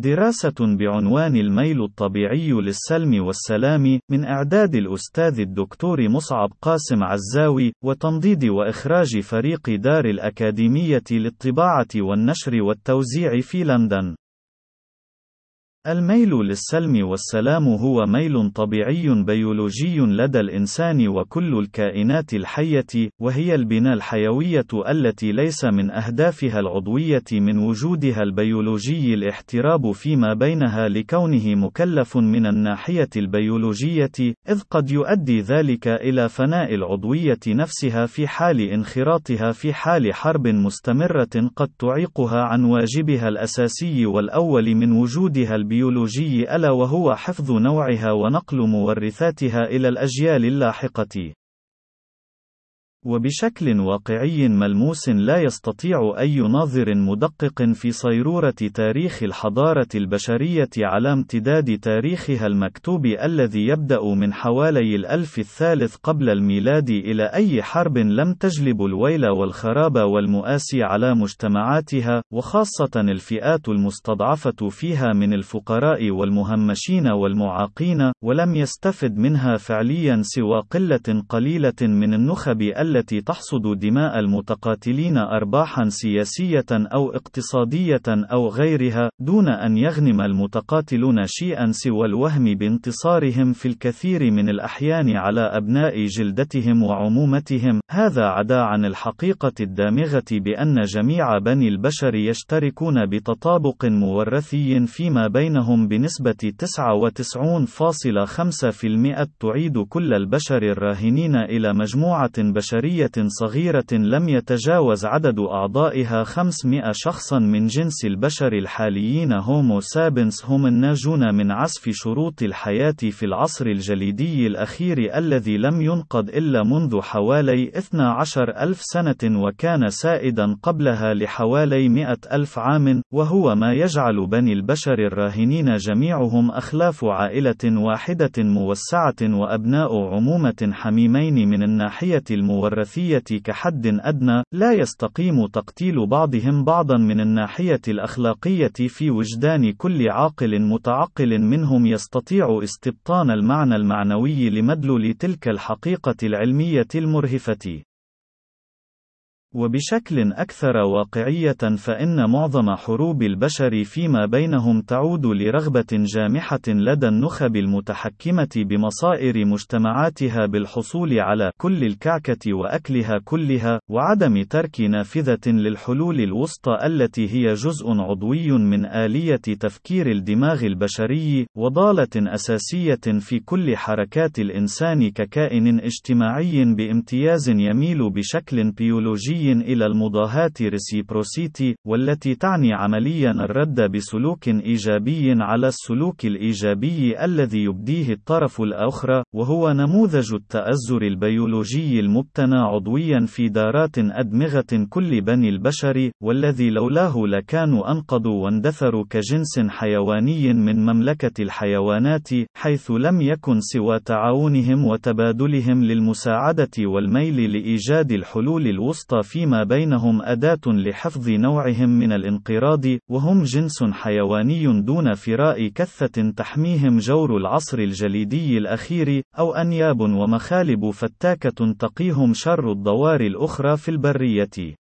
دراسة بعنوان الميل الطبيعي للسلم والسلام من إعداد الأستاذ الدكتور مصعب قاسم عزاوي وتنضيد وإخراج فريق دار الأكاديمية للطباعة والنشر والتوزيع في لندن. الميل للسلم والسلام هو ميل طبيعي بيولوجي لدى الإنسان وكل الكائنات الحية، وهي البنى الحيوية التي ليس من أهدافها العضوية من وجودها البيولوجي الاحتراب فيما بينها لكونه مكلف من الناحية البيولوجية، إذ قد يؤدي ذلك إلى فناء العضوية نفسها في حال انخراطها في حال حرب مستمرة قد تعيقها عن واجبها الأساسي والأول من وجودها البيولوجي. البيولوجي ألا وهو حفظ نوعها ونقل مورثاتها إلى الأجيال اللاحقة. وبشكل واقعي ملموس لا يستطيع أي ناظر مدقق في صيرورة تاريخ الحضارة البشرية على امتداد تاريخها المكتوب الذي يبدأ من حوالي الألف الثالث قبل الميلاد إلى أي حرب لم تجلب الويل والخراب والمآسي على مجتمعاتها، وخاصة الفئات المستضعفة فيها من الفقراء والمهمشين والمعاقين، ولم يستفد منها فعليا سوى قلة قليلة من النخب التي التي تحصد دماء المتقاتلين أرباحا سياسية أو اقتصادية أو غيرها، دون أن يغنم المتقاتلون شيئا سوى الوهم بانتصارهم في الكثير من الأحيان على أبناء جلدتهم وعمومتهم، هذا عدا عن الحقيقة الدامغة بأن جميع بني البشر يشتركون بتطابق مورثي فيما بينهم بنسبة 99.5% تعيد كل البشر الراهنين إلى مجموعة بشرية بشرية صغيرة لم يتجاوز عدد أعضائها 500 شخصا من جنس البشر الحاليين هومو سابنس هم الناجون من عزف شروط الحياة في العصر الجليدي الأخير الذي لم ينقض إلا منذ حوالي 12 ألف سنة وكان سائدا قبلها لحوالي 100 ألف عام وهو ما يجعل بني البشر الراهنين جميعهم أخلاف عائلة واحدة موسعة وأبناء عمومة حميمين من الناحية المورثة الوراثية كحد أدنى، لا يستقيم تقتيل بعضهم بعضا من الناحية الأخلاقية في وجدان كل عاقل متعقل منهم يستطيع استبطان المعنى المعنوي لمدلول تلك الحقيقة العلمية المرهفة. وبشكل أكثر واقعية فإن معظم حروب البشر فيما بينهم تعود لرغبة جامحة لدى النخب المتحكمة بمصائر مجتمعاتها بالحصول على كل الكعكة وأكلها كلها، وعدم ترك نافذة للحلول الوسطى التي هي جزء عضوي من آلية تفكير الدماغ البشري، وضالة أساسية في كل حركات الإنسان ككائن اجتماعي بامتياز يميل بشكل بيولوجي إلى المضاهاة reciprocity والتي تعني عمليا الرد بسلوك إيجابي على السلوك الإيجابي الذي يبديه الطرف الآخر، وهو نموذج التآزر البيولوجي المبتنى عضويا في دارات أدمغة كل بني البشر، والذي لولاه لكانوا انقرضوا واندثروا كجنس حيواني من مملكة الحيوانات، حيث لم يكن سوى تعاونهم وتبادلهم للمساعدة والميل لإيجاد الحلول الوسطى فيما بينهم أداة لحفظ نوعهم من الانقراض، وهم جنس حيواني دون فراء كثة تحميهم جور العصر الجليدي الأخير، أو أنياب ومخالب فتاكة تقيهم شر الضواري الأخرى في البرية.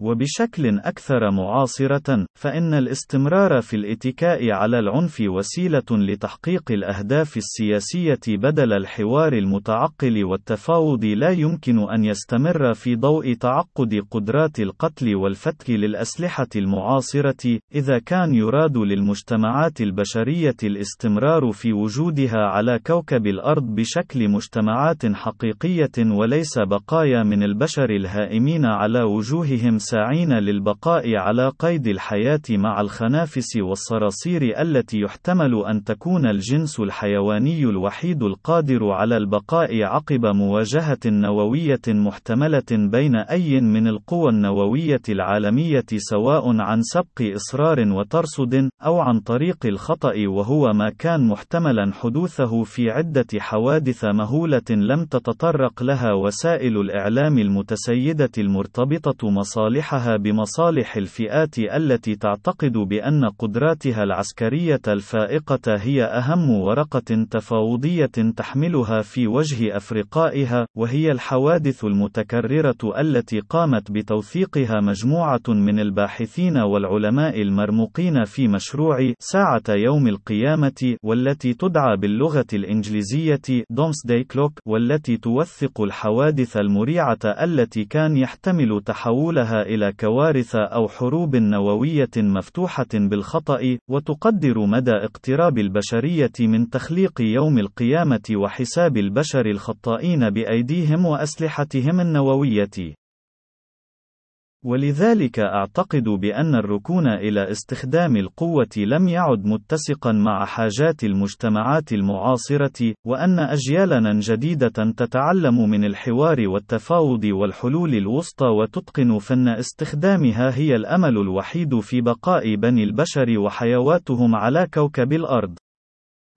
وبشكل أكثر معاصرة، فإن الاستمرار في الاتكاء على العنف وسيلة لتحقيق الأهداف السياسية بدل الحوار المتعقل والتفاوض لا يمكن أن يستمر في ضوء تعقد قدرات القتل والفتك للأسلحة المعاصرة، إذا كان يراد للمجتمعات البشرية الاستمرار في وجودها على كوكب الأرض بشكل مجتمعات حقيقية وليس بقايا من البشر الهائمين على وجوههم ساعين للبقاء على قيد الحياة مع الخنافس والصراصير التي يحتمل أن تكون الجنس الحيواني الوحيد القادر على البقاء عقب مواجهة نووية محتملة بين أي من القوى النووية العالمية سواء عن سبق إصرار وترصد، أو عن طريق الخطأ وهو ما كان محتملا حدوثه في عدة حوادث مهولة لم تتطرق لها وسائل الإعلام المتسيدة المرتبطة مصالح مصالحها بمصالح الفئات التي تعتقد بأن قدراتها العسكرية الفائقة هي أهم ورقة تفاوضية تحملها في وجه أفرقائها، وهي الحوادث المتكررة التي قامت بتوثيقها مجموعة من الباحثين والعلماء المرموقين في مشروع ساعة يوم القيامة، والتي تدعى باللغة الإنجليزية Doomsday Clock، والتي توثق الحوادث المريعة التي كان يحتمل تحولها إلى كوارث أو حروب نووية مفتوحة بالخطأ، وتقدر مدى اقتراب البشرية من تخليق يوم القيامة وحساب البشر الخطائين بأيديهم وأسلحتهم النووية. ولذلك أعتقد بأن الركون إلى استخدام القوة لم يعد متسقا مع حاجات المجتمعات المعاصرة، وأن أجيالنا جديدة تتعلم من الحوار والتفاوض والحلول الوسطى وتتقن فن استخدامها هي الأمل الوحيد في بقاء بني البشر وحيواتهم على كوكب الأرض.